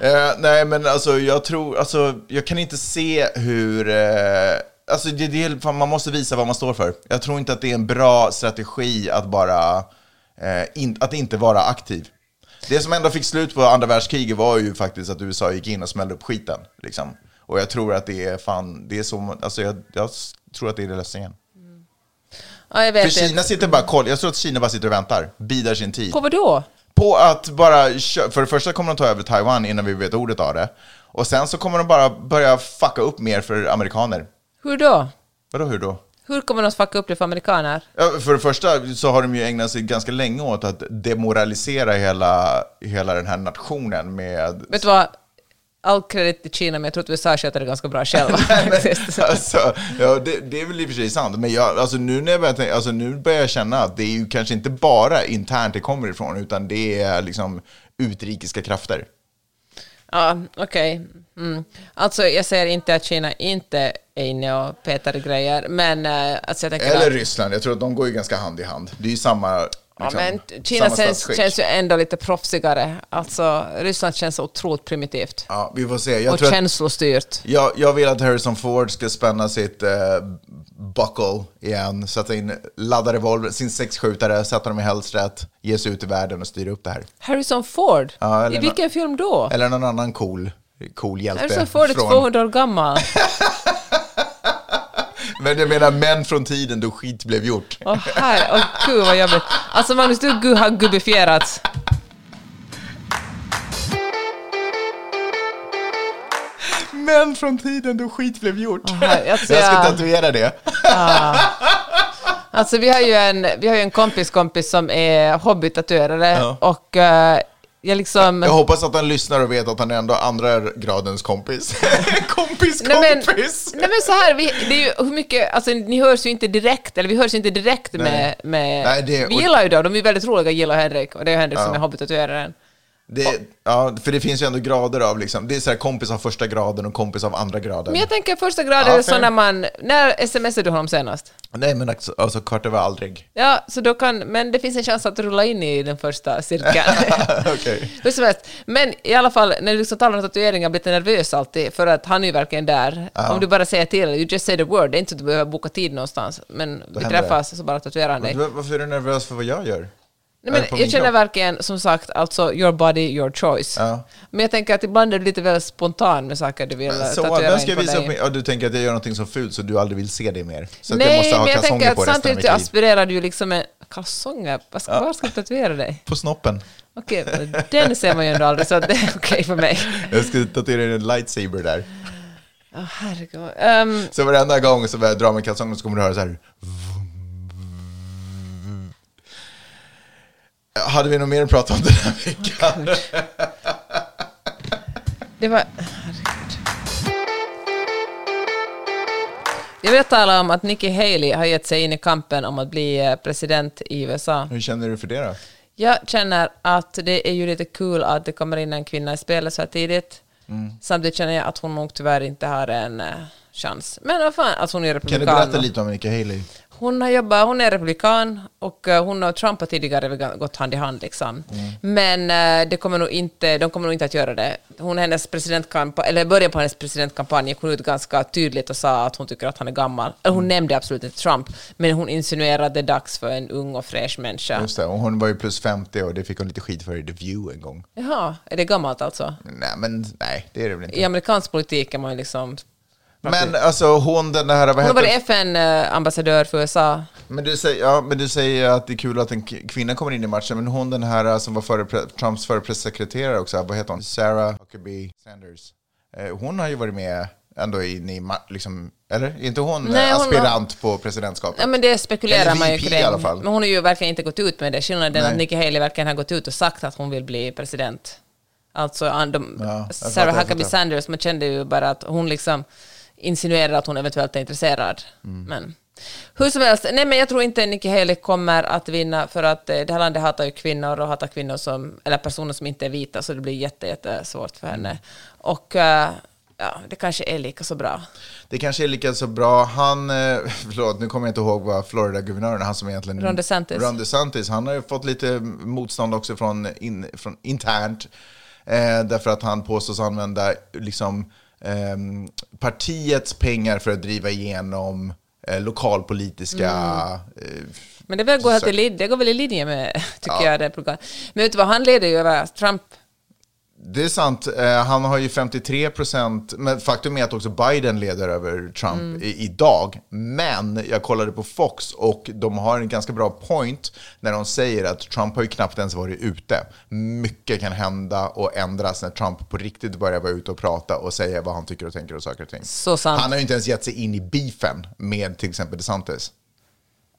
Eh, nej, men alltså jag tror, alltså jag kan inte se hur, eh, alltså det, det, man måste visa vad man står för. Jag tror inte att det är en bra strategi att bara, eh, in, att inte vara aktiv. Det som ändå fick slut på andra världskriget var ju faktiskt att USA gick in och smällde upp skiten. Liksom. Och jag tror att det är fan, det är så, alltså jag, jag tror att det är lösningen. Ja, jag För vet Kina inte. sitter bara, koll, jag tror att Kina bara sitter och väntar, bidar sin tid. På vad då? På att bara, för det första kommer de ta över Taiwan innan vi vet ordet av det. Och sen så kommer de bara börja fucka upp mer för amerikaner. Hur då? Vadå hur då? Hur kommer de att fucka upp det för amerikaner? Ja, för det första så har de ju ägnat sig ganska länge åt att demoralisera hela, hela den här nationen med... Vet du vad? All kredit till Kina, men jag tror att USA sköter det ganska bra själva. alltså, ja, det, det är väl i och för sig sant, men jag, alltså, nu, när jag börjar, tänka- alltså, nu börjar jag känna att det är ju kanske inte bara internt det kommer ifrån, utan det är liksom utrikiska krafter. Ja, okej. Mm. Alltså, jag säger inte att Kina inte är inne och petar grejer, men uh, alltså jag tänker Eller att, Ryssland, jag tror att de går ju ganska hand i hand. Det är ju samma... ja, Liksom, men Kina känns, känns ju ändå lite proffsigare. Alltså, Ryssland känns otroligt primitivt. Ja, vi får se. Jag, och tror att, känslostyrt. jag, jag vill att Harrison Ford ska spänna sitt eh, buckle igen, sätta in, ladda revolver, sin sexskjutare, sätta dem i hälstret, ge sig ut i världen och styra upp det här. Harrison Ford? Ja, I vilken film då? Eller någon annan cool, cool hjälte. Harrison Ford är från- 200 år gammal. Men jag menar män från tiden då skit blev gjort. Åh här, åh gud vad jobbigt. Alltså Magnus, du har gubbifierats. Män från tiden då skit blev gjort. här, alltså, jag ska tatuera det. Alltså vi har ju en, vi har ju en kompis kompis som är hobbytatuerare Ja. och eh, jag liksom... Jag hoppas att han lyssnar och vet att han är ändå andra gradens kompis. kompis, Nej men, kompis! nej men så här, vi, det är ju hur mycket, alltså ni hörs ju inte direkt, eller vi hörs ju inte direkt med, med Nej, det- vi gillar ju dem, de är väldigt roliga, gillar Henrik, och det är Henrik som Ja. är hobbytatueraren. Det, ja, för det finns ju ändå grader av liksom, det är så här kompis av första graden och kompis av andra graden. Men jag tänker första graden Ja, är så när man, när smsade du honom senast? Nej men alltså, alltså kvart över aldrig. Ja, så då kan, men det finns en chans att rulla in i den första cirkeln. Okej. Hur som helst. Men i alla fall, när du liksom talar om tatueringar, blir lite nervös alltid, för att han är ju verkligen där. Om du bara säger till, you just say the word, det är inte så att du behöver boka tid någonstans, men vi händer träffas så bara tatuerar han dig. Varför är du nervös för vad jag gör? Nej, men jag känner verkligen, som sagt, alltså your body, your choice. Ja. Men jag tänker att ibland är du lite väl spontan med saker du vill Så, tatuera ska in på visa upp dig. mig? Ja, du tänker att jag gör någonting så fult så du aldrig vill se det mer? Så att Nej, jag måste ha men jag tänker att samtidigt aspirerar du liksom med kalsonger. Var ska, var ska du tatuera dig? På snoppen. Okej, men den ser man ju ändå aldrig, så det är okej för mig. Jag ska tatuera en lightsaber där. Åh, herregud. Ehm, Så varenda gång så jag drar med kalsongerna så kommer du höra så här. Hade vi något mer att prata om den här veckan? Det var... Jag vill tala om att Nikki Haley har gett sig in i kampen om att bli eh, president i USA. Hur känner du för det då? Jag känner att det är ju lite kul att det kommer in en kvinna i spelet så här tidigt. Mm. Samtidigt känner jag att hon nog tyvärr inte har en eh, chans. Men vad fan, att hon är Kan republikan. du berätta lite om Nikki Haley? Hon har jobbat, hon är republikan och eh, hon och Trump har tidigare gått hand i hand liksom. Men eh, det kommer nog inte, de kommer nog inte att göra det. Hon, hennes presidentkampanj, eller början på hennes presidentkampanj gick hon ut ganska tydligt och sa att hon tycker att han är gammal. Eller hon nämnde absolut inte Trump, men hon insinuerade att det är dags för en ung och fräsch människa. Just det, och hon var ju plus 50 och det fick hon lite skit för i The View en gång. Jaha, är det gammalt alltså? Nej, men nej, det är det väl inte. I amerikansk politik är man ju liksom... Men alltså hon den här, vad Hon heter varit FN-ambassadör för USA. Men du, säger, ja, men du säger att det är kul att en kvinna kommer in i matchen, men hon den här eh, som var före, Trumps förre pressekreterare också, vad heter hon? Sarah Huckabee Sanders. Eh, hon har ju varit med ändå in i, liksom, eller? Är inte hon, Nej, eh, hon aspirant på presidentskapet? Ja, men det spekulerar man ju kring. i alla fall. Men hon har ju verkligen inte gått ut med det. Skillnaden är att. Nikki Haley verkligen har gått ut och sagt att hon vill bli president. Alltså, de, Ja, Sarah Huckabee. Sanders, man kände ju bara att hon liksom insinuerar att hon eventuellt är intresserad. Mm. Men Hur som helst, nej men jag tror inte Nikki Haley kommer att vinna för att eh, det här landet hatar ju kvinnor och hatar kvinnor som, eller personer som inte är vita så det blir jätte, jättesvårt för henne. Och eh, ja, det kanske är lika så bra. Det kanske är lika så bra. Han, eh, förlåt, nu kommer jag inte ihåg vad Florida-guvernören, han som egentligen... Ron DeSantis. Ron DeSantis, han har ju fått lite motstånd också från, in, från internt. Eh, därför att han påstås använda liksom, partiets pengar för att driva igenom eh, lokalpolitiska... Eh, Men det, går, det går väl i linje med, tycker jag, det programmet. Men vet du vad, han leder ju över Trump. Det är sant. Eh, han har ju 53 procent, men faktum är att också Biden leder över Trump Mm. idag. Men jag kollade på Fox och de har en ganska bra point när de säger att Trump har ju knappt ens varit ute. Mycket kan hända och ändras när Trump på riktigt börjar vara ute och prata och säga vad han tycker och tänker och saker och ting. Så sant. Han har ju inte ens gett sig in i beefen med till exempel DeSantis.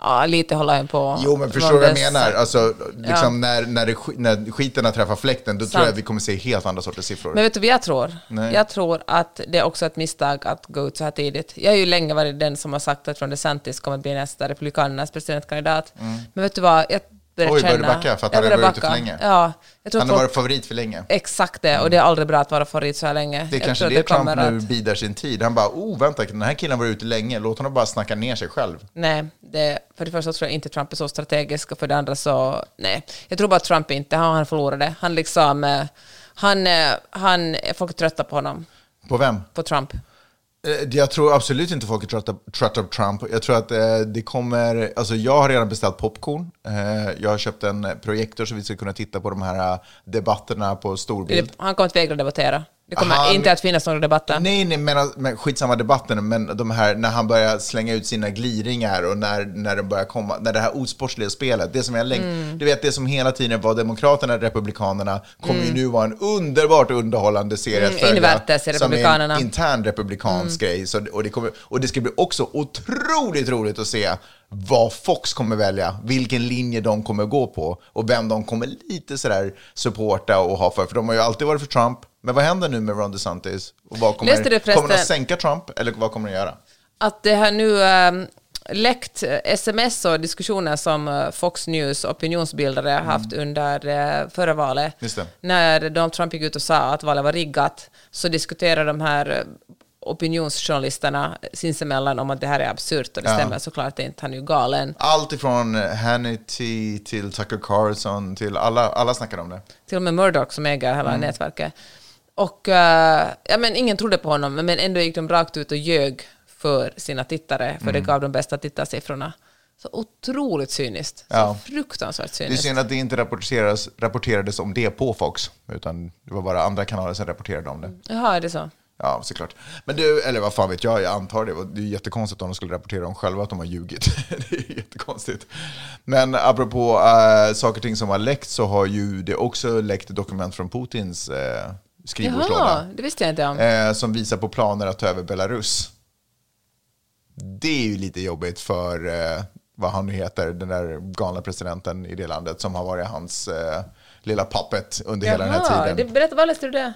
Ja, lite håller jag på. Jo, men förstår du vad jag menar? Alltså, liksom när, när, det, när skiten har träffat fläkten, då tror Sant. jag att vi kommer se helt andra sorters siffror. Men vet du vad jag tror? Nej. Jag tror att det är också ett misstag att gå ut så här tidigt. Jag har ju länge varit den som har sagt att Ron DeSantis kommer att bli nästa Republikanernas presidentkandidat. Men vet du vad? Jag börjar Mm. Oj, känna... börjar du backa för att jag han har börjar varit ute för länge? Ja, jag tror Han har folk- varit favorit för länge. Exakt det, och det är aldrig bra att vara favorit så här länge. Det är Jag kanske tror det Trump kommer nu att- bidar sin tid. Han bara, oh vänta, den här killen var ute länge, låt honom bara snacka ner sig själv. Nej, det, för det första tror jag inte Trump är så strategisk och för det andra så, nej. Jag tror bara att Trump inte, han, han förlorade. Han liksom, eh, han, eh, han, folk är trötta på honom, På vem? på Trump. Eh, jag tror absolut inte folk är trötta, på Trump. Jag tror att eh, det kommer, alltså jag har redan beställt popcorn. Eh, jag har köpt en projektor så vi ska kunna titta på de här debatterna på storbild. Han kommer att vägra debattera. Det kommer Han- inte att finnas några debatter. Nej, nej, men, men skitsamma debatten, men de här, när han börjar slänga ut sina gliringar och när, när det börjar komma, när det här osportsliga spelet, det som jag läng- Mm. du vet det som hela tiden var Demokraterna, Republikanerna, kommer ju nu vara en underbart underhållande serie att Mm, följa. invärtes i som är en intern republikansk Mm. grej. Så, och, det kommer, och det ska bli också otroligt roligt att se vad Fox kommer välja, vilken linje de kommer gå på och vem de kommer lite sådär supporta och ha för. För de har ju alltid varit för Trump. Men vad händer nu med Ron DeSantis? Och vad kommer, Läste du förresten- kommer de att sänka Trump eller vad kommer de göra? Att det har nu ähm, läckt eh, sms och diskussioner som eh, Fox News opinionsbildare har haft under eh, förra valet. Mm. När Donald Trump gick ut och sa att valet var riggat så diskuterade de här eh, opinionsjournalisterna sinsemellan om att det här är absurt och det Ja. stämmer såklart inte, han är ju galen. Allt ifrån Hannity till Tucker Carlson till alla, alla snackar om det. Till och med Murdoch som äger hela Mm. nätverket. Och eh, ja, men ingen trodde på honom, men ändå gick de rakt ut och ljög för sina tittare, för Mm. det gav de bästa tittarsiffrorna. Så otroligt cyniskt. Ja. Så fruktansvärt Det är cyniskt. synd att det inte rapporterades, rapporterades om det på Fox, utan det var bara andra kanaler som rapporterade om det. Jaha, är det så? Ja, såklart. Men du, eller vad fan vet jag, jag antar det. Det är jättekonstigt om de skulle rapportera om själva att de har ljugit. det är jättekonstigt. Men apropå äh, saker och ting som har läckt så har ju det också läckt dokument från Putins äh, Jaha, skrivbordslåda. det visste jag inte om. Eh, som visar på planer att ta över Belarus. Det är ju lite jobbigt för, eh, vad han nu heter, den där galna presidenten i det landet som har varit hans lilla puppet under hela den här Jaha, tiden. det, berätta, var läste du det?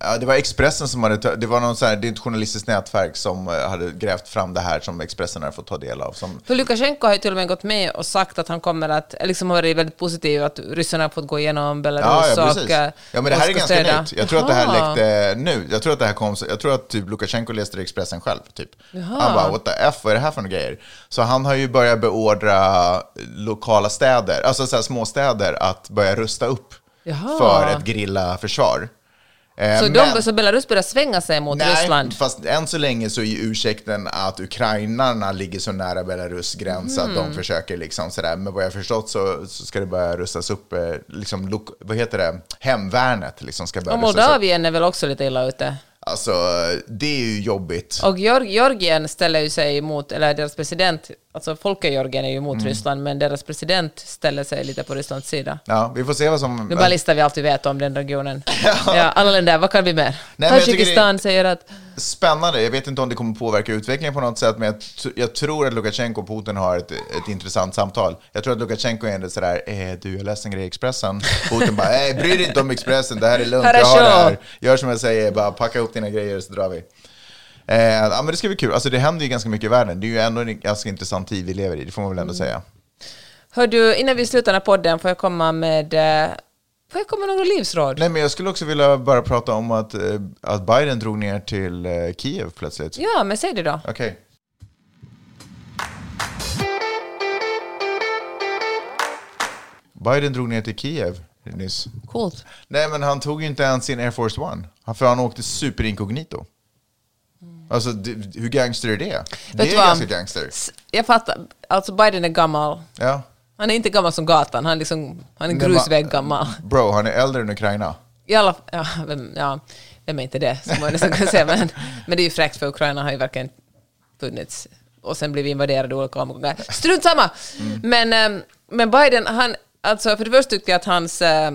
Ja, det var Expressen som hade, det var någon så här, det är ett journalistiskt nätverk som eh, hade grävt fram det här som Expressen hade fått ta del av. Som, För Lukasjenko har ju till och med gått med och sagt att han kommer att, liksom har varit väldigt positiv att ryssarna har fått gå igenom Belarus ja, ja, precis. och... Ja, men det här är ska ganska nytt. Jag tror att det här läckte nu. Jag tror att det här kom, jag tror att typ Lukasjenko läste det Expressen själv. Typ. Jaha. Han bara, what the F, vad är det här för några grejer? Så han har ju börjat beordra lokala städer, alltså så här småstäder, att börja rusta upp Jaha. för ett gerillaförsvar. Eh, Så, men- de, så Belarus börjar svänga sig mot Nej, Ryssland? fast än så länge så är ju ursäkten att ukrainarna ligger så nära Belarus gräns att Mm. de försöker liksom sådär. Men vad jag förstått så, så ska det börja rustas upp, eh, liksom, vad heter det, hemvärnet liksom ska börja Och. Moldavien är väl också lite illa ute? Alltså, det är ju jobbigt. Och Georg- Georgien ställer ju sig emot, eller deras president, alltså folket i Georgien är ju emot Mm. Ryssland, men deras president ställer sig lite på Rysslands sida. Ja, vi får se vad som... Nu bara listar vi allt vi vet om den regionen. Ja, alla länder, vad kan vi mer? Tadzjikistan säger att... Spännande. Jag vet inte om det kommer påverka utvecklingen på något sätt, men jag, jag tror att Lukasjenko och Putin har ett, ett intressant samtal. Jag tror att Lukasjenko är ändå sådär, eh, du, jag läste en grej i Expressen. Putin bara, eh, bry dig inte om Expressen, det här är lugnt, jag har det här. Gör som jag säger, bara packa ihop dina grejer så drar vi. Eh, ja, men det ska bli kul. Alltså, det händer ju ganska mycket i världen. Det är ju ändå en ganska intressant tid vi lever i, det får man väl Mm. ändå säga. Hör du, innan vi slutar den här podden får jag komma med, komma med några livsråd? Nej, men jag skulle också vilja bara prata om att, eh, att Biden drog ner till eh, Kiev plötsligt. Ja, men säg det då. Okej. Biden drog ner till Kiev nyss. Coolt. Nej, men han tog ju inte ens sin Air Force One. För han åkte superinkognito. Alltså, det, hur gangster är det? det du är ganska gangster. Jag fattar, alltså Biden är gammal. Ja. Han är inte gammal som gatan, han är, liksom, han är grusvägg gammal. Bro, han är äldre än Ukraina. I alla, ja, vem, ja, vem är inte det, som man nästan kan säga. Men, men det är ju fräckt för Ukraina har ju verkligen funnits och sen blivit invaderade olika omgångar. Strunt samma! Men, ehm, men Biden, han, alltså för det första tyckte jag att hans... eh,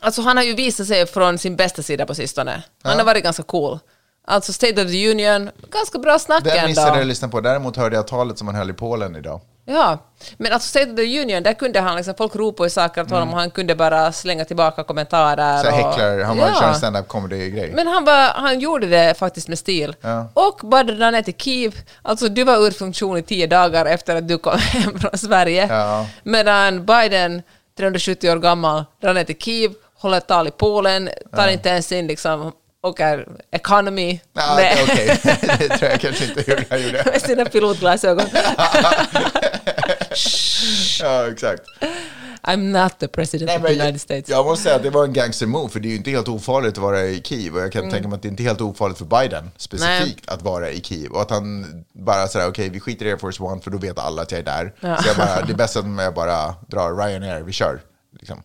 Alltså han har ju visat sig från sin bästa sida på sistone. Han har varit ganska cool. Alltså State of the Union, ganska bra snack Det missade jag ändå. lyssna på. Däremot hörde jag talet som han höll i Polen idag. Ja, men alltså State of the Union, där kunde han liksom, folk ropade i saker åt honom och han kunde bara slänga tillbaka kommentarer. Så och, häcklar, han var Ja. en stand-up comedy-grej. Men han, var, han gjorde det faktiskt med stil. Ja. Och bara dra ner till Kiev. Alltså du var ur funktion i tio dagar efter att du kom hem från Sverige. Ja. Medan Biden, 370 år gammal, drar ner till Kiev, håller tal i Polen, tar inte ens in liksom, åker economy Ja, med, Okej, det tror jag kanske inte hur jag gjorde. med sina pilotglasögon. Ja, exakt. I'm not the president Nej, of the men United jag, States. jag måste säga att det var en gangster move, för det är ju inte helt ofarligt att vara i Kiev. Och jag kan tänka mig att det är inte helt ofarligt för Biden specifikt att vara i Kiev. Och att han bara säger okej, vi skiter i Air Force One för då vet alla att jag är där. Ja. Så jag bara, det är bäst om jag bara drar Ryanair, vi kör. Liksom.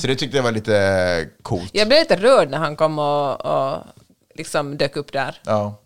Så det tyckte jag var lite coolt. Jag blev lite rörd när han kom och, och liksom dök upp där. Ja.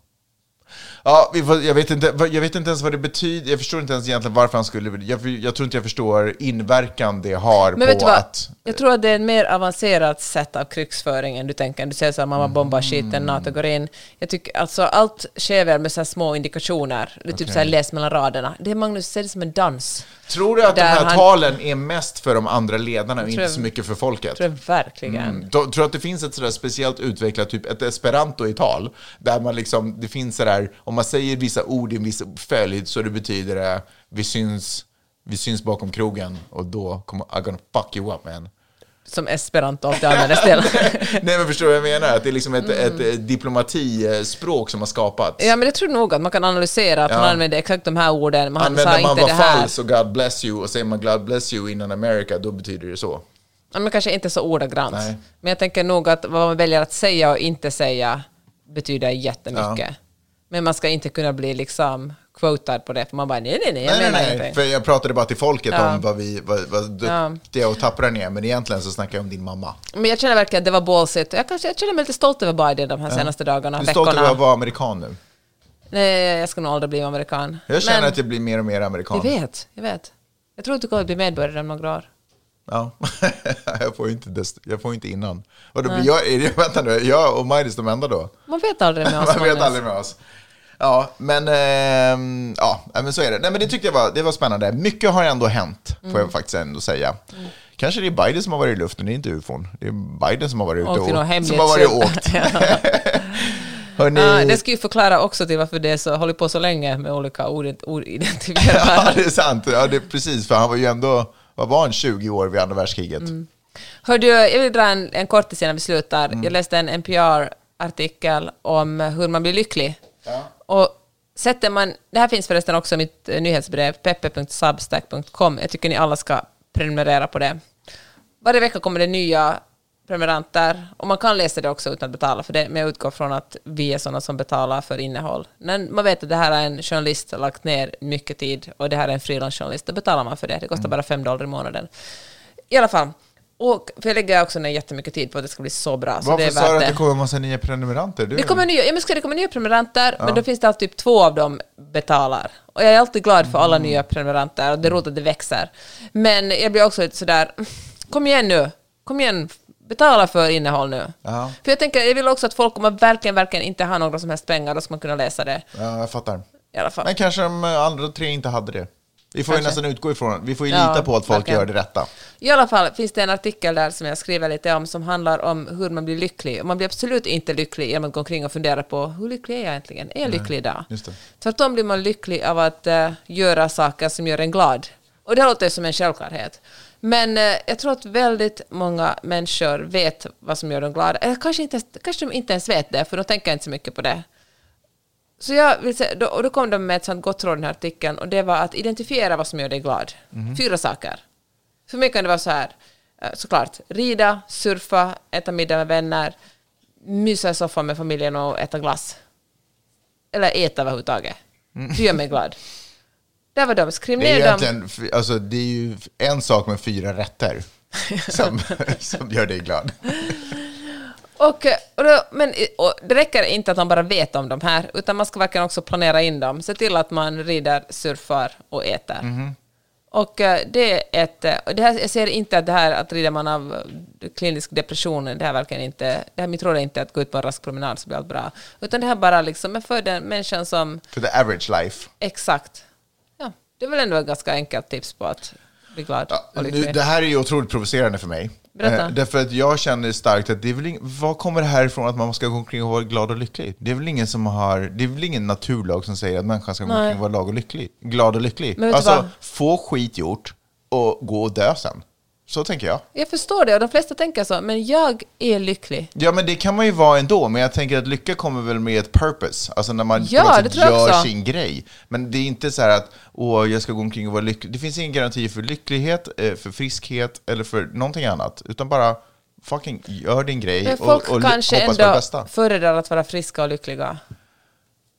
Ja, jag, vet inte, jag vet inte ens vad det betyder. Jag förstår inte ens egentligen varför han skulle... Jag, jag tror inte jag förstår inverkan det har Men på att... Jag tror att det är ett mer avancerat sätt av krigsföring än du tänker. Du säger så här, mamma bombar skiten, NATO går in. Jag tycker alltså allt sker väl med så här små indikationer. Det är typ så här läs mellan raderna. Det är Magnus, ser det som en dans. Tror du att de Där här han- talen är mest för de andra ledarna och inte jag- så mycket för folket? Tror jag verkligen. Mm. Tror du att det finns ett sådär speciellt utvecklat, typ ett esperanto i tal, där man liksom, det finns sådär, om man säger vissa ord i en viss följd så det betyder det, vi syns, vi syns bakom krogen och då kommer I'm gonna fuck you up man. Som esperanto alltid användes till. Nej men förstår du vad jag menar? Att det är liksom ett, Mm. ett, ett diplomatispråk som har skapats. ja, men jag tror nog att man kan analysera att Ja. använde exakt de här orden, sa Använder man inte det här. falskt och God bless you och säger man God bless you innan America, då betyder det så. Ja, men kanske inte så ordagrant. Nej. Men jag tänker nog att vad man väljer att säga och inte säga betyder jättemycket. Men man ska inte kunna bli liksom quotad på det, för man bara nej, nej, nej, jag Nej, menar nej, nej. För jag pratade bara till folket Ja. om vad vi vad, vad duktiga och tappra ni är, men egentligen så snackar jag om din mamma. Men jag känner verkligen att det var ballsigt. Jag, kanske, jag känner mig lite stolt över Biden de här senaste dagarna, Du är stolt veckorna. över att vara amerikan nu. Nej, jag ska nog aldrig bli amerikan. Jag känner Men att jag blir mer och mer amerikan. jag vet, jag vet. Jag tror att du kommer att bli medborgare om några år. Ja. jag får inte, jag får inte innan. Och då blir jag, är det, vänta nu, jag och Majdis de enda då? Man vet aldrig med oss. Man vet aldrig med oss. Ja, men, ehm, ja, men så är det. Nej, men det tyckte jag var, det var spännande. Mycket har ändå hänt, får Mm. jag faktiskt ändå säga. Kanske det är Biden som har varit i luften, det är inte ufon. Det är Biden som har varit ute Åkt och, något som har varit och åkt. Hörrni, Ja, det ska ju förklara också till varför det är så, håller på så länge med olika oridentifierade. ja, det är sant. Ja, det är precis, för han var ju ändå, vad var han, 20 år vid andra världskriget? Mm. Hör du, jag vill dra en, en kortis innan vi slutar. Mm. Jag läste en NPR-artikel om hur man blir lycklig. Och sätter man, det här finns förresten också i mitt eh, nyhetsbrev, peppe.substack.com. Jag tycker ni alla ska prenumerera på det. Varje vecka kommer det nya prenumeranter och man kan läsa det också utan att betala för det, men jag utgår från att vi är sådana som betalar för innehåll. Men man vet att det här är en journalist som lagt ner mycket tid och det här är en frilansjournalist, då betalar man för det. Det kostar bara fem dollar i månaden. I alla fall. Och för jag lägger också ner jättemycket tid på att det ska bli så bra. Så det Varför är sa du att det. kommer en massa nya prenumeranter? Du, Det kommer nya, ja, men ska det komma nya prenumeranter, men då finns det alltid typ två av dem betalar. Och jag är alltid glad för alla Mm. nya prenumeranter och det är roligt att det växer. Men jag blir också lite sådär, kom igen nu, kom igen, betala för innehåll nu. Ja. För jag tänker, jag vill också att folk, om man verkligen, verkligen inte har några som helst pengar, då ska man kunna läsa det Ja, jag fattar. Men kanske de andra tre inte hade det. Vi får ju Kanske. nästan utgå ifrån, vi får ju Ja, lita på att folk verkligen. gör det rätta. I alla fall finns det en artikel där som jag skriver lite om som handlar om hur man blir lycklig. Man blir absolut inte lycklig genom att gå omkring och fundera på hur lycklig är jag egentligen? Är jag lycklig idag? Tvärtom blir man lycklig av att eh, göra saker som gör en glad. Och det låter som en självklarhet. Men eh, jag tror att väldigt många människor vet vad som gör dem glada. Eller kanske, inte, kanske de inte ens vet det, för de tänker inte så mycket på det. Så jag vill säga, då, och då kom de med ett sånt gott råd i den här artikeln och det var att identifiera vad som gör dig glad. Fyra saker. För mig kan det vara så här, eh, såklart, rida, surfa, äta middag med vänner, mysa i soffan med familjen och äta glass. Eller äta överhuvudtaget. Det gör mig glad. Där var de, skriv Det är ner dem. alltså det är ju en sak med fyra rätter som, som gör dig glad. Och, och då, men och det räcker inte att man bara vet om de här, utan man ska verkligen också planera in dem. Se till att man rider, surfar och äter. Mhm. Och eh, det är ett... eh, Det här, jag ser inte att det här att rider man av eh, klinisk depression, det här verkligen inte... Det här, mitt råd är inte att gå ut på en rask promenad så blir allt bra. Utan det här bara liksom för den människan som... För the average life. Exakt. Ja, det är väl ändå ett ganska enkelt tips på att bli glad Ja, nu, det här är ju otroligt provocerande för mig. Berätta. Eh, därför att jag känner starkt att det är väl ing- vad kommer det här ifrån att man ska gå omkring och vara glad och lycklig? Det är väl ingen som har, det är väl ingen naturlag som säger att människan ska gå omkring och vara lag och lycklig, glad och lycklig. Men vet du alltså, vad? få skit gjort och gå och dö sen. Så tänker jag. Jag förstår det och de flesta tänker så, men jag är lycklig. Ja, men det kan man ju vara ändå, men jag tänker att lycka kommer väl med ett purpose, alltså när man Ja, på något sätt gör också. sin grej. Men det är inte så här att åh, jag ska gå omkring och vara lycklig. Det finns ingen garanti för lycklighet, eh, för friskhet eller för någonting annat, utan bara fucking gör din grej Men och, folk och kanske hoppas på det ändå bästa. föredrar att vara friska och lyckliga.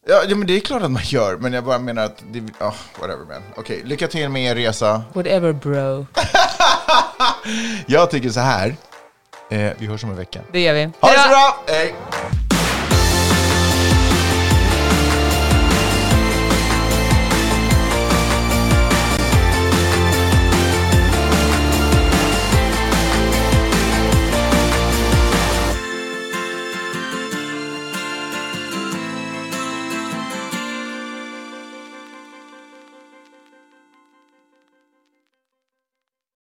Ja, ja, men det är klart att man gör, men jag bara menar att det, oh, whatever man. Okej, lycka till med er resa. Whatever bro. Jag tycker så här, eh, vi hörs om en vecka. Det gör vi. Ha det Hejdå! så bra! Hej!